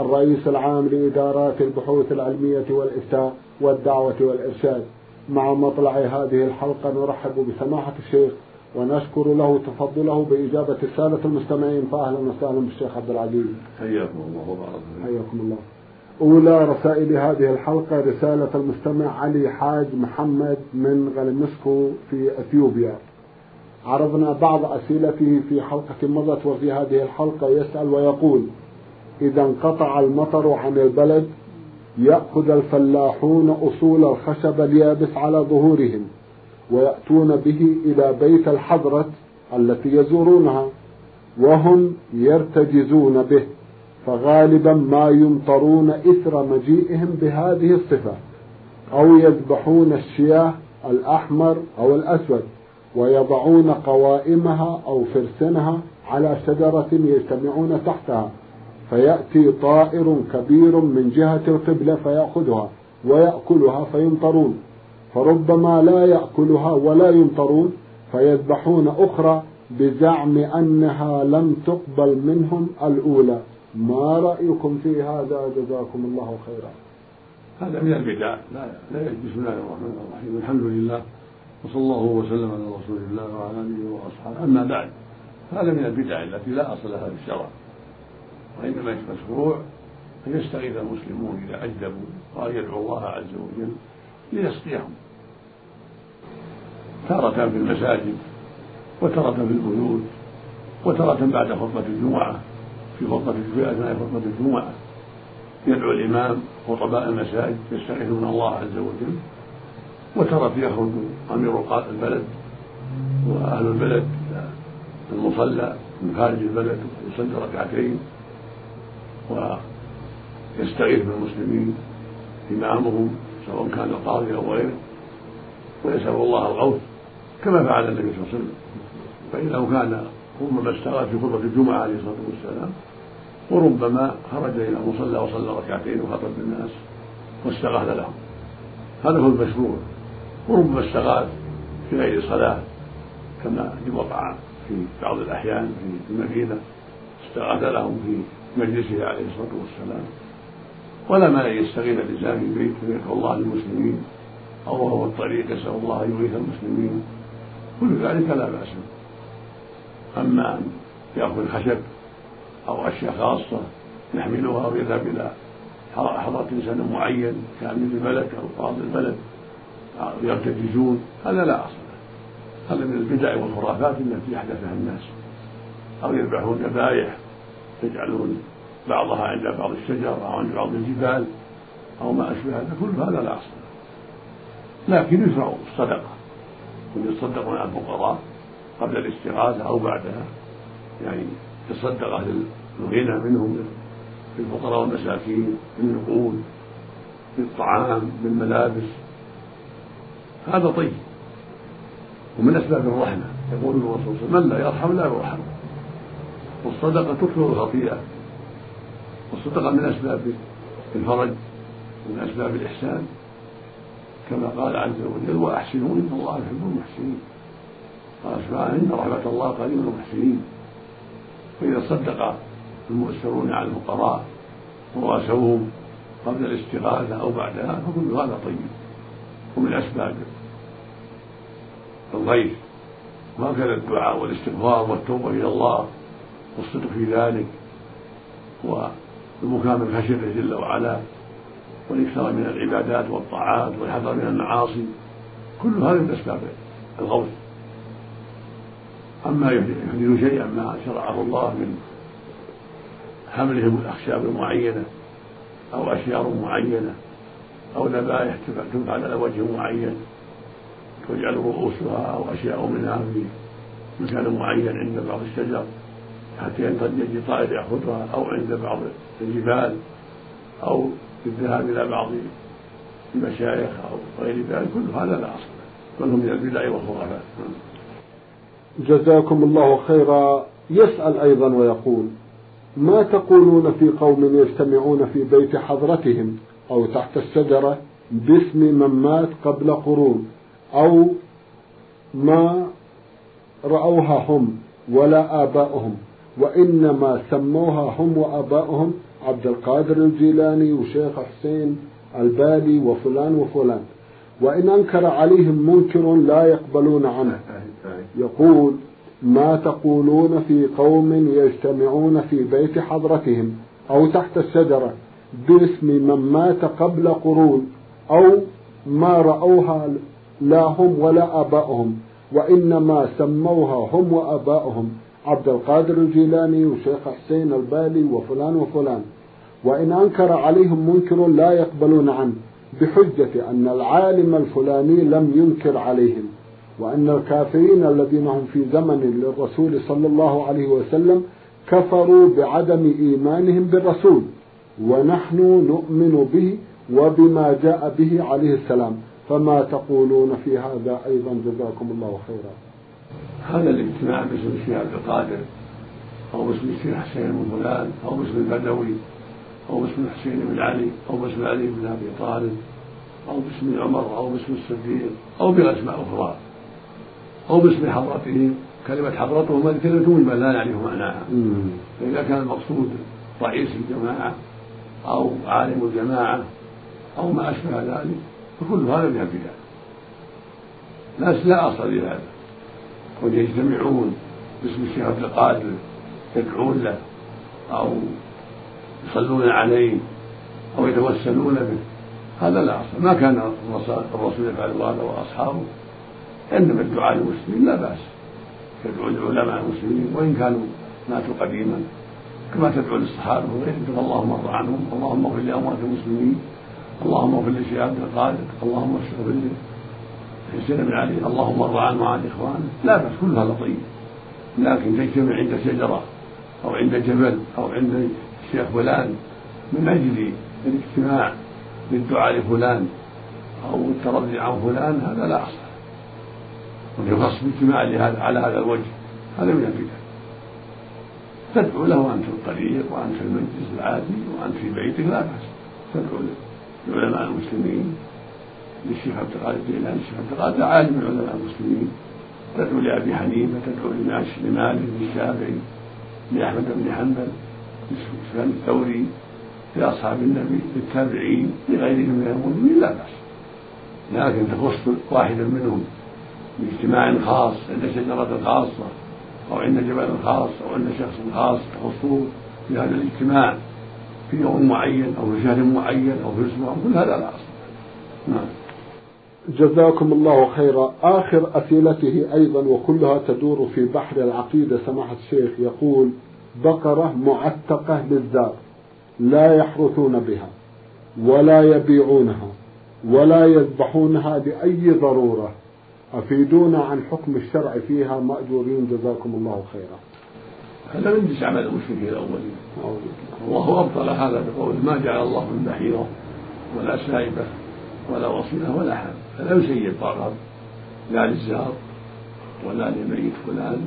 الرئيس العام لإدارات البحوث العلمية والإفتاء والدعوة والإرشاد. مع مطلع هذه الحلقة نرحب بسماحة الشيخ ونشكر له تفضله بإجابة رسالة المستمعين. فأهلا وسهلا بالشيخ عبد العزيز. حياكم الله وبارك حياكم الله. أولى رسائل هذه الحلقة رسالة المستمع علي حاج محمد من غلمسكو في أثيوبيا. عرضنا بعض أسئلته في حلقة مضت وفي هذه الحلقة يسأل ويقول إذا انقطع المطر عن البلد يأخذ الفلاحون أصول الخشب اليابس على ظهورهم ويأتون به إلى بيت الحضرة التي يزورونها وهم يرتجزون به فغالبا ما يمطرون إثر مجيئهم بهذه الصفة أو يذبحون الشياه الأحمر أو الأسود ويضعون قوائمها أو فرسنها على شجرة يجتمعون تحتها. فيأتي طائر كبير من جهة القبلة فيأخذها ويأكلها فيمطرون. فربما لا يأكلها ولا يمطرون فيذبحون أخرى بزعم أنها لم تقبل منهم الأولى. ما رأيكم في هذا؟ جزاكم الله خيرا. هذا من البدع. لا لا بسم الله الرحمن الرحيم. الحمد لله وصلى الله وسلم على رسول الله وعلى آله وأصحابه. أما بعد هذا من البدع التي لا أصل لها في الشرع وإنما مشروع أن يستغيث المسلمون إذا أجدبوا وأن يدعو الله عز وجل ليسقيهم تارة في المساجد وتارة في البيوت وتارة بعد خطبة الجمعة في خطبة في أثناء خطبة الجمعة يدعو الإمام خطباء المساجد يستغيثون الله عز وجل وترى يخرج أمير البلد وأهل البلد المصلى من خارج البلد يصلي ركعتين. ويستغيث بالمسلمين إمامهم سواء كان القاضي أو غيره ويسأل الله الغوث كما فعل النبي صلى الله عليه وسلم. فإنه كان ربما استغاث في خطبة الجمعة عليه الصلاة والسلام وربما خرج إلى المصلى وصلى ركعتين وخطب الناس واستغاث لهم. هذا هو المشروع. وربما استغاث في غير صلاة كما وقع في بعض الأحيان في المدينة استغاث لهم في مجلسه عليه الصلاة والسلام. ولا مانع يستغيث الإنسان في بيت ويدعو الله للمسلمين. أو وهو الطريق يسأل الله أن يغيث المسلمين. كل ذلك لا بأس أما أن يأخذ خشب أو أشياء خاصة يحملها ويذهب إلى حضرة إنسان معين كأمير الملك أو قاضي البلد يرتجزون هذا لا أصل له. هذا من البدع والخرافات التي أحدثها الناس. أو يذبحون ذبائح يجعلون بعضها عند بعض الشجر أو عند بعض الجبال أو ما أشبه هذا كل هذا لا أصل لكن يشرع الصدقة. هم يتصدقون على الفقراء قبل الاستغاثة أو بعدها. يعني يتصدق أهل الغنى منهم بالفقراء والمساكين بالنقود بالطعام بالملابس هذا طيب. ومن أسباب الرحمة يقول الرسول صلى الله عليه وسلم من لا يرحم لا يرحم. والصدقة تكثر الخطيئة. والصدقة من أسباب الفرج ومن أسباب الإحسان كما قال عز وجل وأحسنوا إن الله يحب المحسنين. قال سبحانه إن رحمة الله قريب المحسنين. فإذا صدق المؤثرون على الفقراء وراسوهم قبل الاستغاثة أو بعدها فكل هذا طيب. ومن أسباب الغيث وهكذا الدعاء والاستغفار والتوبة إلى الله والصدق في ذلك والبكاء من خشيته جل وعلا والإكثار من العبادات والطاعات والحذر من المعاصي. كل هذا من أسباب الغوث. أما يحدث شيئا ما شرعه الله من حملهم الأخشاب المعينة أو أشجار معينة أو ذبائح تفعل على وجه معين تجعل رؤوسها أو أشياء منها في مكان معين عند بعض الشجر. حتى ينتج طائر يأخذها أو عند بعض الجبال أو بالذهاب إلى بعض المشايخ أو غير ذلك كل هذا لا أصل كله من البدع والخرافات. جزاكم الله خيرا. يسأل أيضا ويقول ما تقولون في قوم يجتمعون في بيت حضرتهم أو تحت الشجرة باسم من مات قبل قرون أو ما رأوها هم ولا آباؤهم؟ وإنما سموها هم وآباؤهم عبد القادر الجيلاني وشيخ حسين البالي وفلان وفلان. وإن أنكر عليهم منكر لا يقبلون عنه. يقول ما تقولون في قوم يجتمعون في بيت حضرتهم أو تحت الشجرة باسم من مات قبل قرون أو ما رأوها لا هم ولا آباؤهم وإنما سموها هم وآباؤهم عبد القادر الجيلاني وشيخ حسين البالي وفلان وفلان. وإن أنكر عليهم منكر لا يقبلون عنه بحجة أن العالم الفلاني لم ينكر عليهم وأن الكافرين الذين هم في زمن للرسول صلى الله عليه وسلم كفروا بعدم إيمانهم بالرسول ونحن نؤمن به وبما جاء به عليه السلام. فما تقولون في هذا أيضا جزاكم الله خيرا. هذا الاجتماع باسم الشيخ عبد القادر أو باسم الشيخ حسين بن فلان أو باسم البدوي أو باسم الحسين بن علي أو باسم علي بن أبي طالب أو باسم عمر أو باسم الصديق أو بأسماء أخرى أو باسم حضرته. كلمة حضرته هذه كلمة مجملة لا نعرف معناها. فإذا كان المقصود رئيس الجماعة أو عالم الجماعة أو ما أشبه ذلك فكل هذا من البدع لا لا أصل لهذا. وأن يجتمعون باسم الشيخ عبد القادر يدعون له أو يصلون عليه أو يتوسلون به. هذا لا أصل. ما كان الرسول يفعل هذا وأصحابه. إنما الدعاء للمسلمين لا بأس. يدعو العلماء المسلمين وإن كانوا ماتوا قديما. كما تدعو للصحابة وغيرهم. اللهم ارض عنهم اللهم اغفر لأموات المسلمين اللهم اغفر لشيخ عبد القادر اللهم اغفر لي حسين بن علي اللهم ارض عنه وعن إخوانه. لا بأس كل هذا طيب لكن تجتمع عند شجرة أو عند جبل أو عند الشيخ فلان من أجل الاجتماع للدعاء لفلان أو الترضي عن فلان هذا لا أصل. ويخص لهذا على هذا الوجه هذا من البدع. تدعو له وأنت في الطريق وأنت في المجلس العادي وأنت في بيتك لا بأس. تدعو لعلماء المسلمين. للشيخ عبد القادر الجيلاني الشيخ عبد القادر عالم من علماء المسلمين. تدعو لأبي حنيفة تدعو لمالك للشافعي لأحمد بن حنبل لسفيان الثوري لأصحاب النبي للتابعين لغيرهم من المؤمنين لا بأس. لكن تخص واحدا منهم باجتماع خاص عند شجرة خاصة أو عند جبل خاص أو عند شخص خاص تخصه في هذا الاجتماع في يوم معين أو في شهر معين أو في أسبوع كل هذا لا أصل. نعم. جزاكم الله خيرا. آخر أسئلته أيضا وكلها تدور في بحر العقيدة سماحة الشيخ يقول بقرة معتقة للزار لا يحرثون بها ولا يبيعونها ولا يذبحونها لأي ضرورة. أفيدونا عن حكم الشرع فيها؟ مأجورين جزاكم الله خيرا. هذا من جنس عمل المشركين الأولين الله أبطل هذا بقول ما جعل الله من بحيرة ولا سائبة ولا وصيلة ولا حام فلا يسيب بقر لا للزار ولا لميت فلان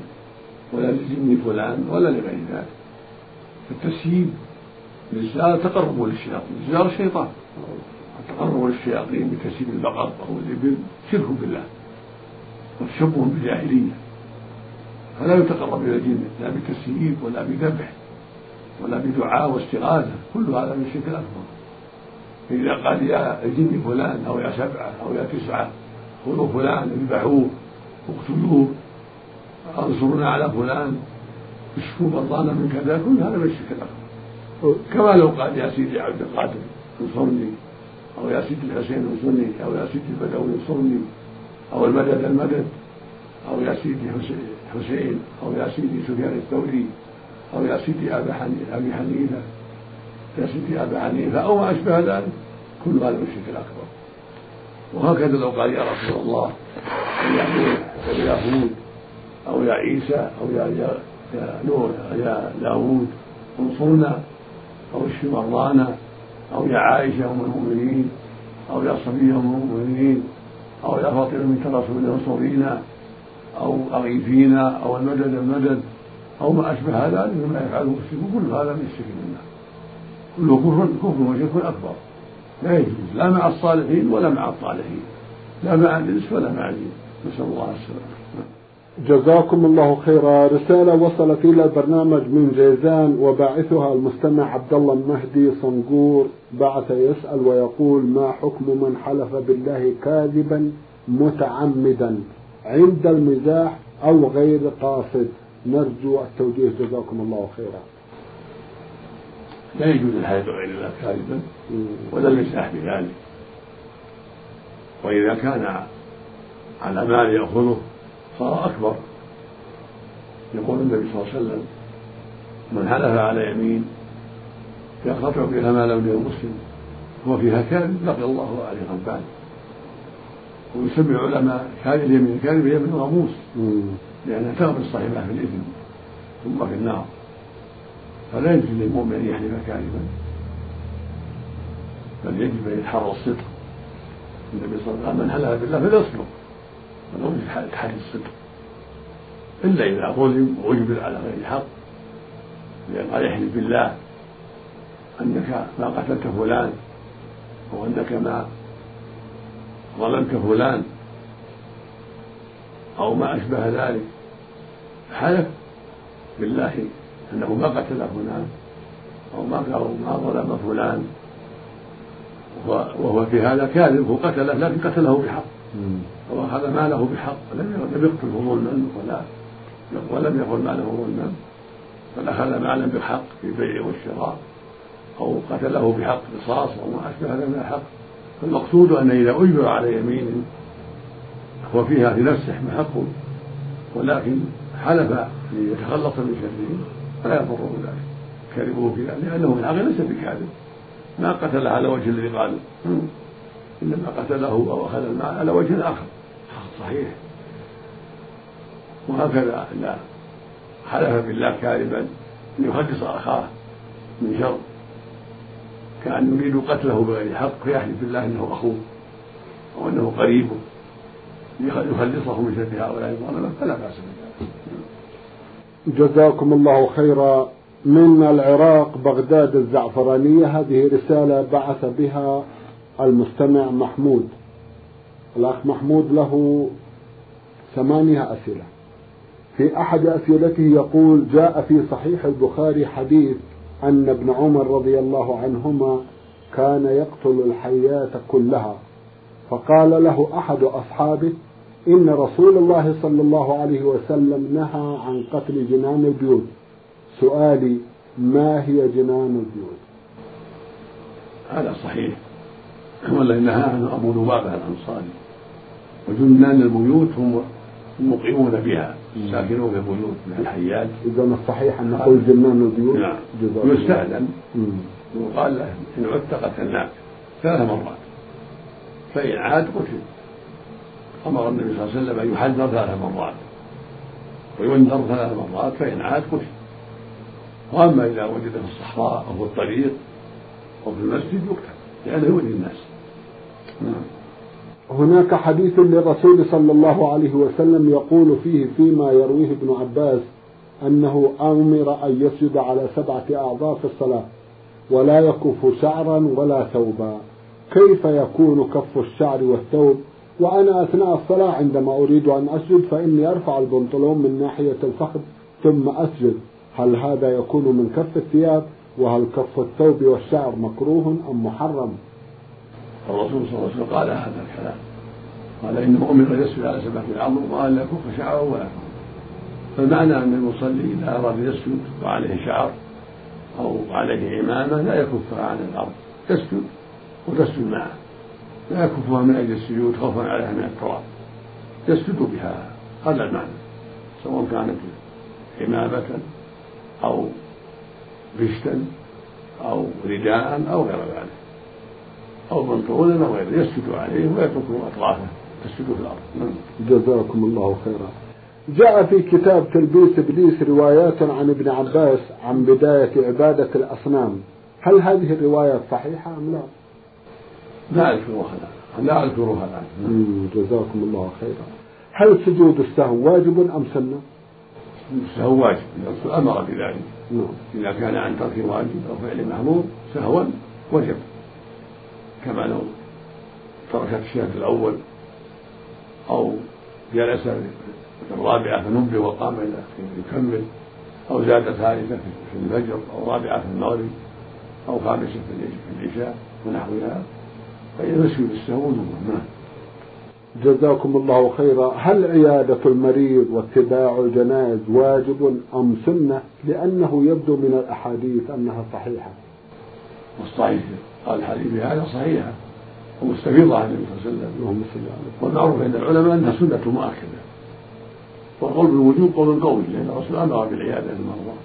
ولا لجن فلان ولا لغير ذلك. فالتسييب للزار تقرب للشياطين الزار شيطان. التقرب للشياطين بتسييب البقر أو الإبل شرك بالله وتشبه بالجاهلية. فلا يتقرب إلى الجن لا بتسييب ولا بذبح ولا بدعاء واستغاثة كل هذا من الشرك الأكبر فإذا قال يا الجن فلان أو يا سبعة أو يا تسعة خذوا فلان اذبحوه اقتلوه انصرنا على فلان اشفوا مرضانا من كذا كل هذا من الشرك كما لو قال يا سيدي عبد القادر انصرني أو يا سيدي الحسين انصرني أو يا سيدي البدوي انصرني أو المدد المدد أو يا سيدي حسين أو يا سيدي سفيان الثوري أو يا سيدي أبا أبي سيدي أبا حنيفة أو ما أشبه ذلك كل هذا من الشرك الأكبر. وهكذا لو قال يا رسول الله أو يا هود أو يا عيسى أو يا يا, يا نوح يا داوود انصرنا أو اشف مرضانا أو يا عائشة أم المؤمنين أو يا صفية أم المؤمنين أو يا فاطمة بنت رسول انصرينا أو أغيثينا أو المدد المدد أو ما أشبه ذلك مما يفعله المشركون كل هذا من الشرك بالله. كله كفر كفر وشرك أكبر. لا يجوز لا مع الصالحين ولا مع الطالحين. لا مع الإنس ولا مع الجن. نسأل الله السلامة. جزاكم الله خيرا. رسالة وصلت إلى البرنامج من جيزان وباعثها المستمع عبد الله المهدي صنقور. بعث يسأل ويقول ما حكم من حلف بالله كاذبا متعمدا؟ عند المزاح أو غير قاصد؟ نرجو التوجيه. جزاكم الله خيرا. لا يجوز الحلف بغير الله كاذبا ولا المزاح بذلك. وإذا كان على مال يأخذه صار أكبر. يقول النبي صلى الله عليه وسلم من حلف على يمين يقطع فيها مال ابن المسلم هو فيها كاذب لقي الله عليه غضبان. ويسمي العلماء هذه اليمين الكاذب هي من غموس لأنها تغمس صاحبها في الإثم ثم في النار. فلا يجوز للمؤمن أن يحلف كاذبا بل يجب أن يتحرى الصدق. النبي صلى الله عليه وسلم من حلف بالله فليصدق ولو بحال الصدق. إلا إذا ظلم وأجبر على غير الحق لأن قال يحلف بالله أنك ما قتلت فلان أو أنك ما ظلمت فلان أو ما أشبه ذلك. حلف بالله أنه ما قتل فلان أو ما ما ظلم فلان. وهو في هذا كاذب هو قتله لكن قتله بحق. وأخذ ماله بحق. لم يقتله ظلما ولا ولم يقل ماله ظلما بل أخذ مالا بحق في البيع والشراء أو قتله بحق قصاص أو ما أشبه هذا من الحق. فالمقصود أن إذا أجبر على يمين هو فيها في نفسه محق. ولكن حلف ليتخلص من شره. فلا يضره ذلك كذبه في ذلك لأنه من الحق ليس بكاذب. ما قتل على وجه الذي قال. إنما قتله أو أخذ المال على وجه آخر صحيح. وهكذا إذا حلف بالله كاذبا ليخلص أخاه من شر. كأن يريد قتله بغير حق فيحلف بالله أنه أخوه أو أنه قريبه. يخلصه من شر هؤلاء الظلمة فلا بأس بذلك. جزاكم الله خيرا. من العراق بغداد الزعفرانية هذه رسالة بعث بها المستمع محمود. الأخ محمود له ثمانية أسئلة. في أحد أسئلته يقول جاء في صحيح البخاري حديث أن ابن عمر رضي الله عنهما كان يقتل الحيات كلها فقال له أحد أصحابه إن رسول الله صلى الله عليه وسلم نهى عن قتل جنان البيوت. سؤالي ما هي جنان البيوت؟ هذا صحيح. والذي نهى عنه أبو لبابة الأنصاري. وجنان البيوت هم المقيمون بها ساكنون في البيوت من الحيات. إذا الصحيح أن نقول جنان البيوت نعم. يستأذن وقال له إن عدت قتلناك ثلاث مرات. فإن عاد قتل. أمر النبي صلى الله عليه وسلم أن يحذر ثلاث مرات. وينذر ثلاث مرات فإن عاد قتل وأما إذا وجد في الصحراء أو في الطريق أو في المسجد يقتل لأنه يؤذي الناس. نعم. هناك حديث للرسول صلى الله عليه وسلم يقول فيه فيما يرويه ابن عباس أنه أمر أن يسجد على سبعة أعضاء في الصلاة ولا يكف شعرا ولا ثوبا. كيف يكون كف الشعر والثوب؟ وأنا أثناء الصلاة عندما أريد أن أسجد فإني أرفع البنطلون من ناحية الفخذ ثم أسجد. هل هذا يكون من كف الثياب؟ وهل كف الثوب والشعر مكروه أم محرم؟ الرسول صلى الله عليه وسلم قال هذا الكلام. قال إنه أمر يسجد على سبعة العظم وقال لا يكف شعره ولا فالمعنى أن المصلي إذا أراد يسجد وعليه شعر أو عليه عمامة لا يكفها عن الأرض. يسجد وتسجد معه. لا يكفها من أجل السجود خوفا عليها من التراب يسجد بها هذا المعنى. سواء كانت عمامة أو بشتا أو رداء أو غير ذلك. أو بنطلونا أو غيره يسجد عليه ويترك أطرافه. تسجد في الأرض. نعم. جزاكم الله خيرا. جاء في كتاب تلبيس إبليس روايات عن ابن عباس عن بداية عبادة الأصنام. هل هذه الرواية صحيحة أم لا؟ لا أذكرها لا أذكرها الآن جزاكم الله خيرا. هل سجود السهو واجب أم سنة؟ السهو واجب. الرسول أمر بذلك. نعم. إذا كان عن ترك واجب أو فعل محمود سهوا وجب. كما لو ترك الشهادة الأول أو جلس في الرابعة فنبه وقام إلى يكمل أو زاد ثالثة في الفجر أو رابعة في المغرب أو خامسة في العشاء ونحوها. فإذا يسجد السهو نعم جزاكم الله خيرا. هل عيادة المريض واتباع الجنائز واجب أم سنة؟ لأنه يبدو من الأحاديث أنها صحيحة. والصحيح قال الحديث هذا صحيحة. ومستفيضة عن النبي صلى الله عليه وسلم. والمعروف عند العلماء أنها سنة مؤكدة. والقول بالوجوب قول قوي لأن الرسول أمر بالعيادة المرضى.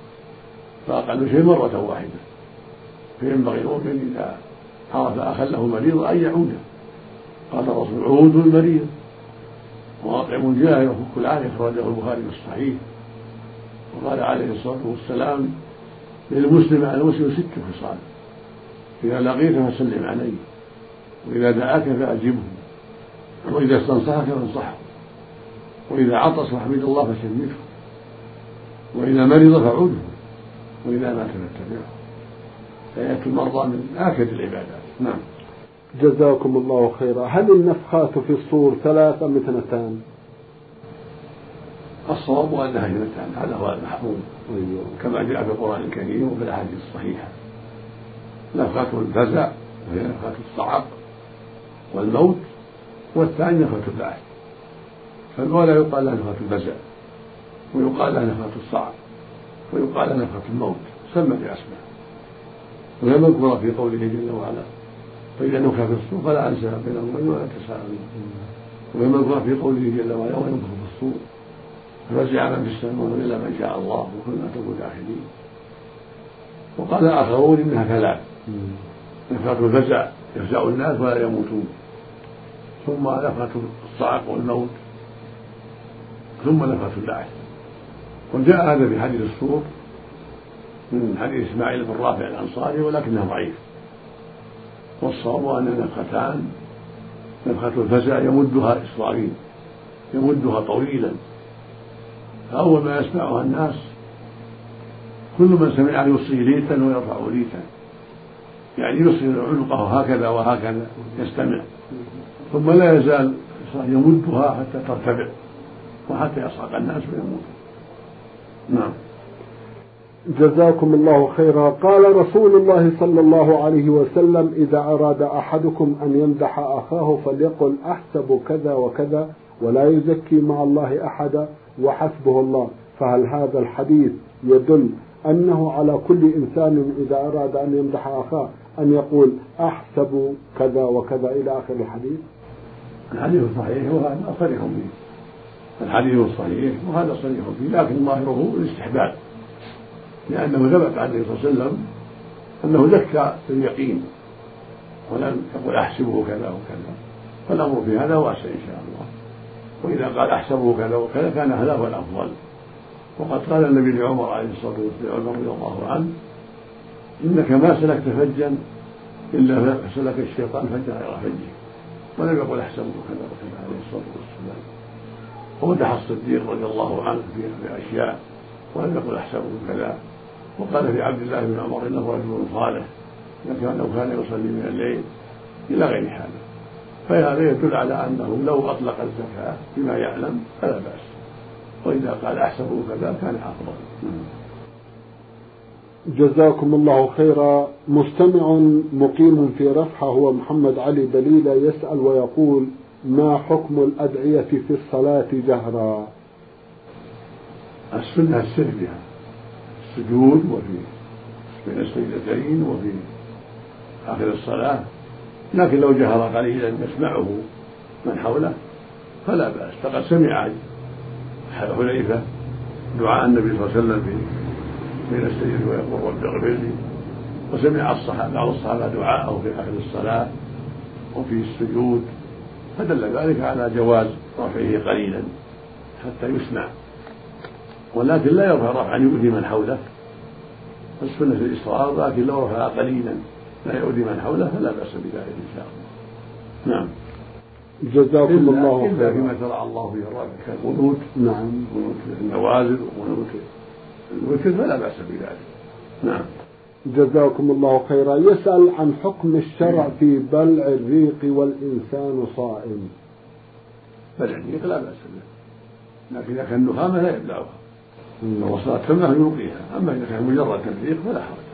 فأقل شيء مرة واحدة. فينبغي المؤمن إذا عرف أخا له مريض أن يعوده قال الرسول عودوا المريض. وأطعموا الجائع وفكوا العاني أخرجه البخاري في الصحيح. وقال عليه الصلاة والسلام للمسلم على المسلم ست خصال. إذا لقيته فسلم عليه وإذا دعاك فأجبه وإذا استنصحك فانصحه وإذا عطس وحمد الله فشمته وإذا مرض فعوده وإذا مات فاتبعه. فيأتي المرضى من آكد العبادات. نعم. جزاكم الله خيرا. هل النفخات في الصور ثلاث أم اثنتان؟ الصواب أنها اثنتان هذا هو المحفوظ. أيوه. كما جاء في القرآن الكريم وفي الأحاديث الصحيحة. نفخة الفزع وهي نفخة الصعق والموت والثاني نفخة البعث. فالأولى يقال لها نفخة الفزع ويقال لها نفخة الصعق ويقال لها نفخة الموت. سمى بأسماء. وهي مذكورة في قوله جل وعلا. فإذا نفخ في الصور فلا أنساب بينهم ولا تساءلون وهي مذكورة في قوله جل وعلا وينفخ في الصور ففزع من في السماء إلا من شاء الله وكنا تكون داخلين وقال آخرون إنها ثلاث نفخة الفزع يفزع الناس ولا يموتون. ثم نفخة الصعق والموت. ثم نفخة البعث وجاء هذا في حديث الصور من حديث إسماعيل بن رافع الأنصاري ولكنه ضعيف. والصواب أن نفختان نفخة الفزع يمدها إسرائيل يمدها طويلا. فأول ما يسمعها الناس كل من سمعها يصغي ليتا ويرفع ليتا. يعني يصغي عنقه هكذا وهكذا يستمع. ثم لا يزال يمدها حتى ترتفع وحتى يصعق الناس ويموتوا نعم. جزاكم الله خيرا. قال رسول الله صلى الله عليه وسلم إذا أراد أحدكم أن يمدح أخاه فليقل أحسب كذا وكذا ولا يزكي مع الله أحدا وحسبه الله. فهل هذا الحديث يدل أنه على كل إنسان إذا أراد أن يمدح أخاه أن يقول أحسب كذا وكذا إلى آخر الحديث؟ الحديث صحيح وهذا صريح فيه الحديث صحيح وهذا صريح فيه لكن ظاهره الاستحباب. لأنه ثبت عن النبي صلى الله عليه وسلم أنه زكى باليقين ولم يقل أحسبه كذا وكذا. فالأمر في هذا واسع إن شاء الله. وإذا قال أحسبه كذا وكذا كان هذا هو الأفضل. وقد قال النبي لعمر عليه الصلاة والسلام رضي الله عنه إنك ما سلكت فجا إلا سلك الشيطان فجا غير فجه. ولم يقل أحسبه كذا وكذا عليه الصلاة والسلام. ومدح الصديق رضي الله عنه في أشياء ولم يقل أحسبه كذا. وقال في عبد الله بن عمر إنه رجل صالح لو كان يصلي من الليل إلى غير هذا. فهذا يدل على أنه لو أطلق الزكاة بما يعلم فلا بأس. وإذا قال أحسبه كذا كان أفضل. جزاكم الله خيرا. مستمع مقيم في رفحة هو محمد علي بليلة يسأل ويقول ما حكم الأدعية في الصلاة جهرا؟ السنة السر بها السجود وفي بين السجدتين وفي آخر الصلاة. لكن لو جهر قليلا يسمعه من حوله فلا بأس. فقد سمع حذيفة دعاء النبي صلى الله عليه وسلم في بين السجد ويقول رب اغفر لي وسمع الصحابة بعض الصحابة دعاءه في آخر الصلاة وفي السجود. فدل ذلك على جواز رفعه قليلا حتى يسمع. ولكن لا يرفع رفعا يؤذي من حوله السنة في الإصرار لكن لو رفع قليلا لا يؤذي من حوله فلا بأس بذلك إن شاء الله. نعم. جزاكم الله خيرا خيرا. فيما شرع الله في الرابع كالقنوت نعم. قنوت النوازل وقنوت الوتر فلا بأس بذلك. نعم. جزاكم الله خيرا. يسأل عن حكم الشرع في بلع الريق والإنسان صائم. بلع الريق لا بأس به لكن إذا كان نخامة لا يبلعها. لو وصلت فمه يلقيها أما إذا كان مجرد تفريق فلا حرج.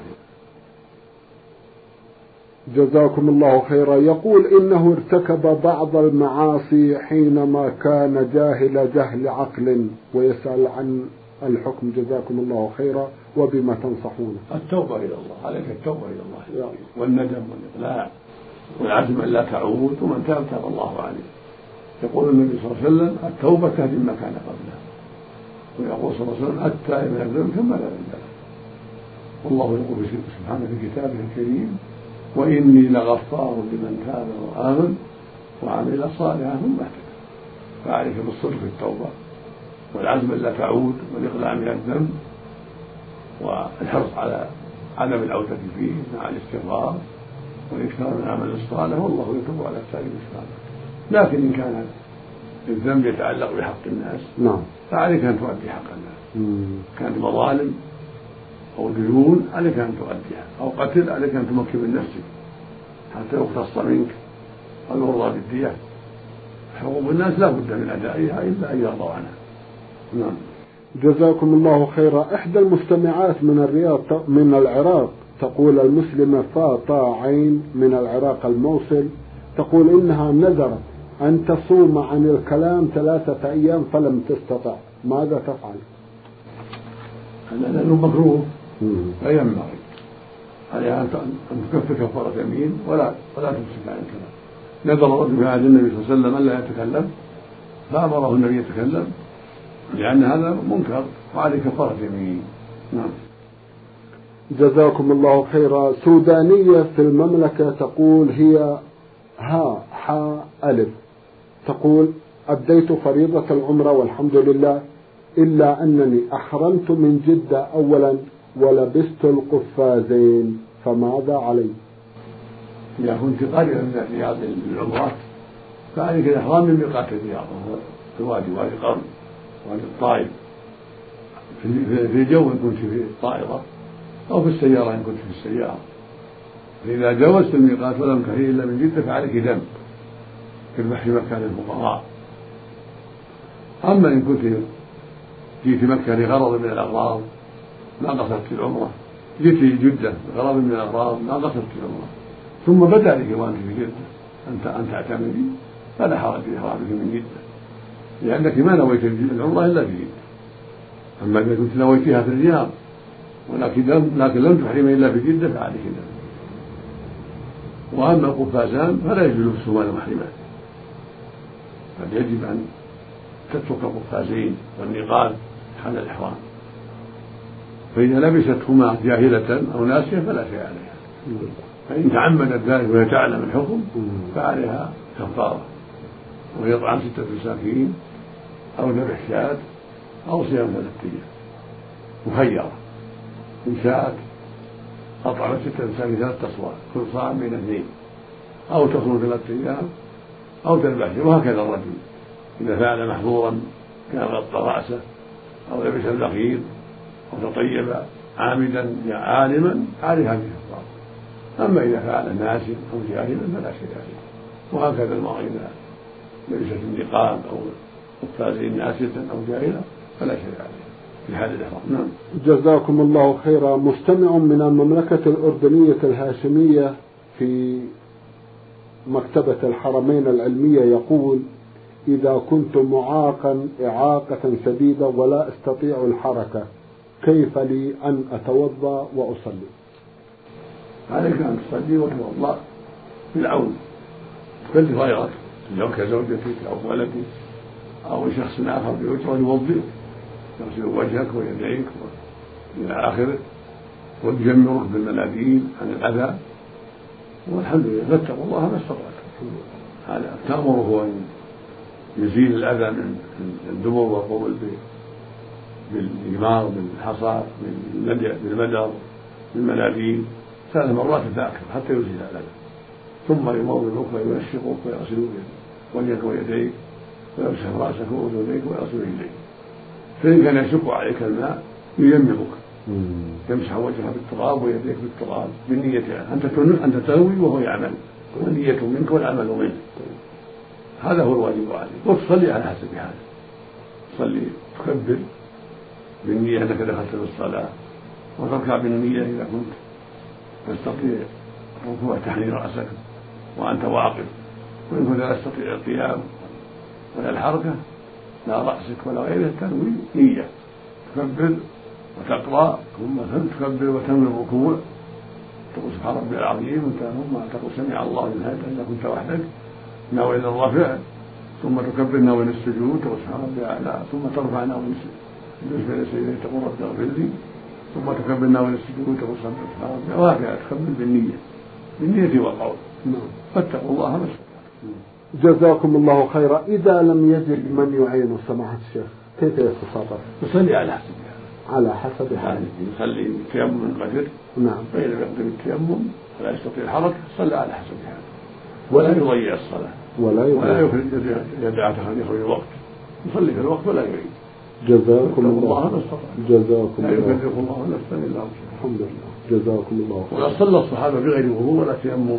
جزاكم الله خيرا. يقول إنه ارتكب بعض المعاصي حينما كان جاهل جهل عقل ويسأل عن الحكم. جزاكم الله خيرا. وبما تنصحونه التوبة إلى الله. عليك التوبة إلى الله. والندم والإقلاع والعزم أن لا تعود. ومن تاب تاب الله عليه. يقول النبي صلى الله عليه وسلم التوبة تهدم ما كان قبلها ويقول صلى الله عليه وسلم التائب من الذنب كما لا ذنب له والله يقول سبحانه في كتابه الكريم وإني لغفار لمن تاب وآمن وعمل صالحا ثم اهتدى. فعليك بالصدق في التوبة والعزم ألا تعود والإقلاع من الذنب والحرص على عدم العودة فيه مع الاستغفار والإكثار من العمل الصالح والله يتوب على التائب الصالح لكن إن كان الذنب يتعلق بحق الناس. نعم. فعليك أن تؤدي حق الناس. كانت مظالم أو ديون عليك أن تؤديها. أو قتل عليك أن تمكن من نفسك. حتى يقتص منك. أو يرضى بالدية. حقوق الناس لا بد من أدائها إلا أن يرضوا عنها. نعم. جزاكم الله خيرا. إحدى المستمعات من الرياض من العراق تقول المسلمة فاطا عين من العراق الموصل. تقول إنها نذرت أن تصوم عن الكلام ثلاثة أيام فلم تستطع. ماذا تفعل؟ لأنه مكروه. لا ينبغي عليها أن تكفر كفارة يمين ولا ولا تمسك عن الكلام. نذر الرجل في عهد النبي صلى الله عليه وسلم ألا يتكلم. فأمره النبي يتكلم. لأن هذا منكر. وعليه كفارة يمين. نعم. جزاكم الله خيرا. سودانية في المملكة تقول هي ها حا ألف. تقول أديت فريضة العمرة والحمد لله إلا أنني أحرمت من جدة أولا ولبست القفازين فماذا علي؟ إذا كنت قريبا من الرياض للعمرات فعليك الإحرام من ميقات الرياض وهو في وادي وادي قرن وادي الطائف. في الجو إن كنت في الطائرة أو في السيارة إن كنت في السيارة. فإذا جاوزت الميقات ولم تحري إلا من جدة فعليك دم في مكان الفقراء أما إن كنت جئت مكة لغرض من الأغراض ما قصدت العمرة. جئت جدة لغرض من الأغراض ما قصدت العمرة. ثم بدا لك وأنت في جدة. أنت أن تعتمدي فلا حرج في إحرامك من جدة. لأنك ما نويت العمرة إلا في جدة. أما إذا كنت نويتها في الرياض ولكن لم لكن لم تحرمي إلا في جدة فعليك ذلك. وأما القفازان فلا يجوز لبسهما المحرمات. بل يجب أن تترك القفازين والنقاب حال الإحرام. فإذا لبستهما جاهلة أو ناسية فلا شيء عليها. فإن تعمدت ذلك وهي تعلم الحكم فعليها كفارة. وهي طعام ستة مساكين أو ذبح شاة أو صيام ثلاثة أيام مخيرة. إن شاءت أطعمت ستة مساكين ثلاثة أصوات. كل صاع بين اثنين. أو تصوم ثلاثة أيام أو تذبح وهكذا الرجل. إذا فعل محظورا كان غطى رأسه أو لبس البخيل أو تطيب عامدا عالما عليه هذه الكفارة أما إذا فعل ناسيا أو جاهلا فلا شيء عليه. وهكذا المرأة إذا لبست النقاب أو قفازين ناسية أو جاهلة فلا شيء عليه. في حال الإحرام نعم. جزاكم الله خيرا. مستمع من المملكة الأردنية الهاشمية في مكتبة الحرمين العلمية يقول إذا كنت معاقا إعاقة شديدة ولا أستطيع الحركة كيف لي أن أتوضأ وأصلي؟ عليك أن تصلي وتوضأ بالعون تكلف غيرك لو كزوجتك أو ولدك أو شخص آخر بأجرة يوضئك يغسل وجهك ويديك إلى آخره ويجمرك بالمناديل عن الأذى. والحمد لله. فاتقوا الله ما استطعتم هذا تأمره أن يزيل الأذى من الدبر والقبل بالإمار بالحصى بالمدر بالمناديل ثلاث مرات فأكثر حتى يزيل الأذى. ثم يمر الأخرى ينشقك ويغسل وجهك ويديك ويمسح رأسك وأذنيك ويغسل رجليك فإن كان يشق عليك الماء ييممك يمسح وجهه بالتراب ويديك بالتراب بالنية أنت أنت تنوي وهو يعمل. والنية منك والعمل منه هذا هو الواجب عليك. وتصلي على حسب هذا. تصلي تكبر. بالنية أنك دخلت في الصلاة. وتركع بالنية إذا كنت تستطيع ركوع تحرير رأسك وأنت واقف. وإن كنت لا تستطيع القيام ولا الحركة لا رأسك ولا غيره تنوي نية. تكبر. وتقرأ ثم تكبر وتنوي الركوع. تقول سبحان ربي العظيم ثم تقول سمع الله لمن هذا إذا كنت وحدك. ناوي الرفع ثم تكبر ناوي السجود. تقول سبحان ربي الأعلى ثم ترفع ناوي بالنسبة لسيدي تقول رب اغفر لي. ثم تكبر ناوي السجود. تقول سبحان ربي وهكذا تكبر بالنية. بالنية والقول. نعم. فاتقوا الله ما جزاكم الله خيرا. إذا لم يجد من يعين سماحة الشيخ كيف يتصرف؟ يصلي على حسب على حسب حاله يصلي بالتيمم قدر نعم. فإن لم يقدر التيمم ولا يستطيع الحركة صلى على حسب حاله ولا يضيع الصلاة. ولا يضيع. ولا يخرج يدعى يخرج الوقت. يصلي في الوقت ولا يعيد جزاكم الله ما استطاع جزاكم لا الله يكلف الله نفسا الا وسعها الحمد لله. جزاكم الله خيرا. وقد صلى الصحابة بغير وضوء ولا تيمم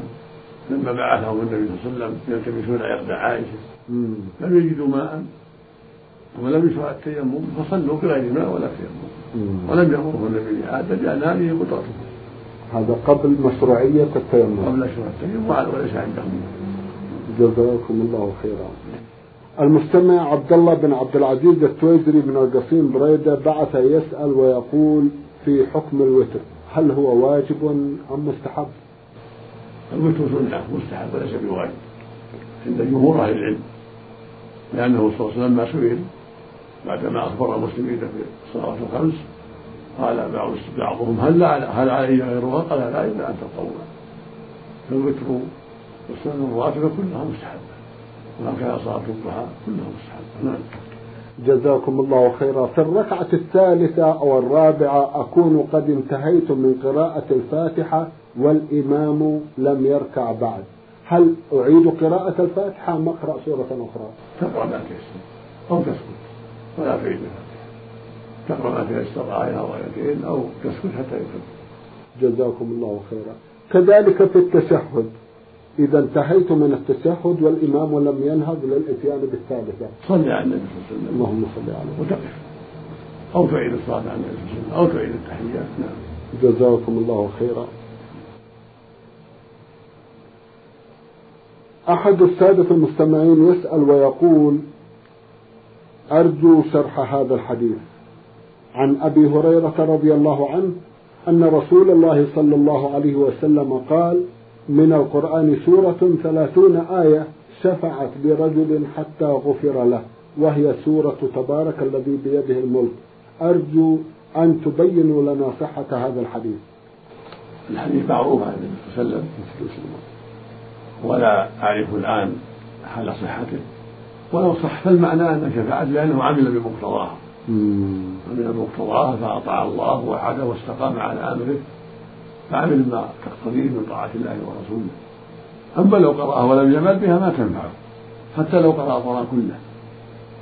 لما بعثهم النبي صلى الله عليه وسلم يلتمسون عقد عائشة. مم. لم يجدوا ماء؟ ولم يشرع التيمم فصلوا بغير ماء ولا تيمم. مم. ولم يامره النبي بهذا لأن هذه قدرته. هذا قبل مشروعية التيمم. قبل شرع التيمم وليس عندهم. جزاكم الله خيرا. المستمع عبد الله بن عبد العزيز التويزري من القصيم بريدة بعث يسأل ويقول في حكم الوتر هل هو واجب أم مستحب؟ الوتر سنة مستحب وليس بواجب. عند جمهور أهل العلم. لأنه صلى الله عليه وسلم ما سئل بعدما أخبر المسلمين في الصلوات الخمس قال بعض بعضهم هل هل علي غيرها؟ قال لا إلا أن تطوع. فالوتر والسنن الراتبة كلها مستحبة. وهكذا صلاة الضحى كلها مستحبة. نعم. جزاكم الله خيرا. في الركعة الثالثة أو الرابعة أكون قد انتهيت من قراءة الفاتحة والإمام لم يركع بعد. هل أعيد قراءة الفاتحة أم أقرأ سورة أخرى؟ تقرأ ما تيسر أو تسكت. ولا تعيد الفاتحه تقرأ ما إيه أو ايتين أو تسكت حتى يكمل جزاكم الله خيرا. كذلك في التشهد. إذا انتهيت من التشهد والإمام لم ينهض للإتيان بالثالثة. صلي على النبي صلى الله عليه وسلم. اللهم صل عليه وتقف. أو تعيد الصلاة على النبي صلى الله عليه وسلم أو تعيد التحيات. نعم. جزاكم الله خيرا. أحد السادة المستمعين يسأل ويقول أرجو شرح هذا الحديث. عن أبي هريرة رضي الله عنه أن رسول الله صلى الله عليه وسلم قال من القرآن سورة ثلاثون آية شفعت برجل حتى غفر له وهي سورة تبارك الذي بيده الملك. أرجو أن تبينوا لنا صحة هذا الحديث. الحديث معروف عن النبي صلى الله عليه وسلم. ولا أعرف الآن حال صحته. ولو صح فالمعنى أن شفعت لأنه عمل بمقتضاها عمل بمقتضاها فأطاع الله وحده واستقام على أمره فعمل ما تقتضيه من طاعة الله ورسوله. أما لو قرأها ولم يعمل بها ما تنفعه حتى لو قرأ القرآن كله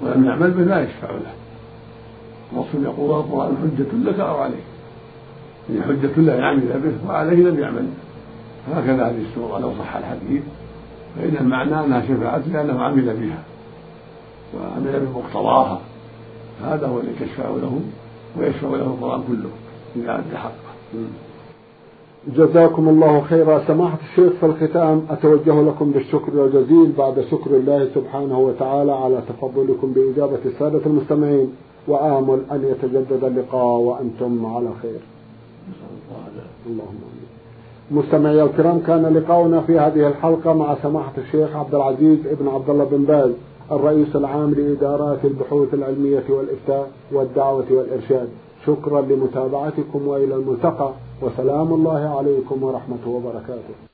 ولم يعمل به لا يشفع له. الرسول يقول القرآن حجة لك أو عليك. يعني حجة له يعمل به وعليه لم يعمل. هكذا هذه السورة لو صح الحديث فإن المعنى أنها شفعت لأنه عمل بها. وعمل بمقتضاها هذا هو الذي تشفع له ويشفع له القرآن كله إذا أدى حقه. جزاكم الله خيرا. سماحة الشيخ في الختام أتوجه لكم بالشكر الجزيل بعد شكر الله سبحانه وتعالى على تفضلكم بإجابة السادة المستمعين. وآمل أن يتجدد اللقاء وأنتم على خير. اللهم مستمعي الكرام كان لقاؤنا في هذه الحلقة مع سماحة الشيخ عبد العزيز ابن عبد الله بن باز. الرئيس العام لإدارات البحوث العلمية والإفتاء والدعوة والإرشاد. شكرا لمتابعتكم وإلى الملتقى وسلام الله عليكم ورحمة وبركاته.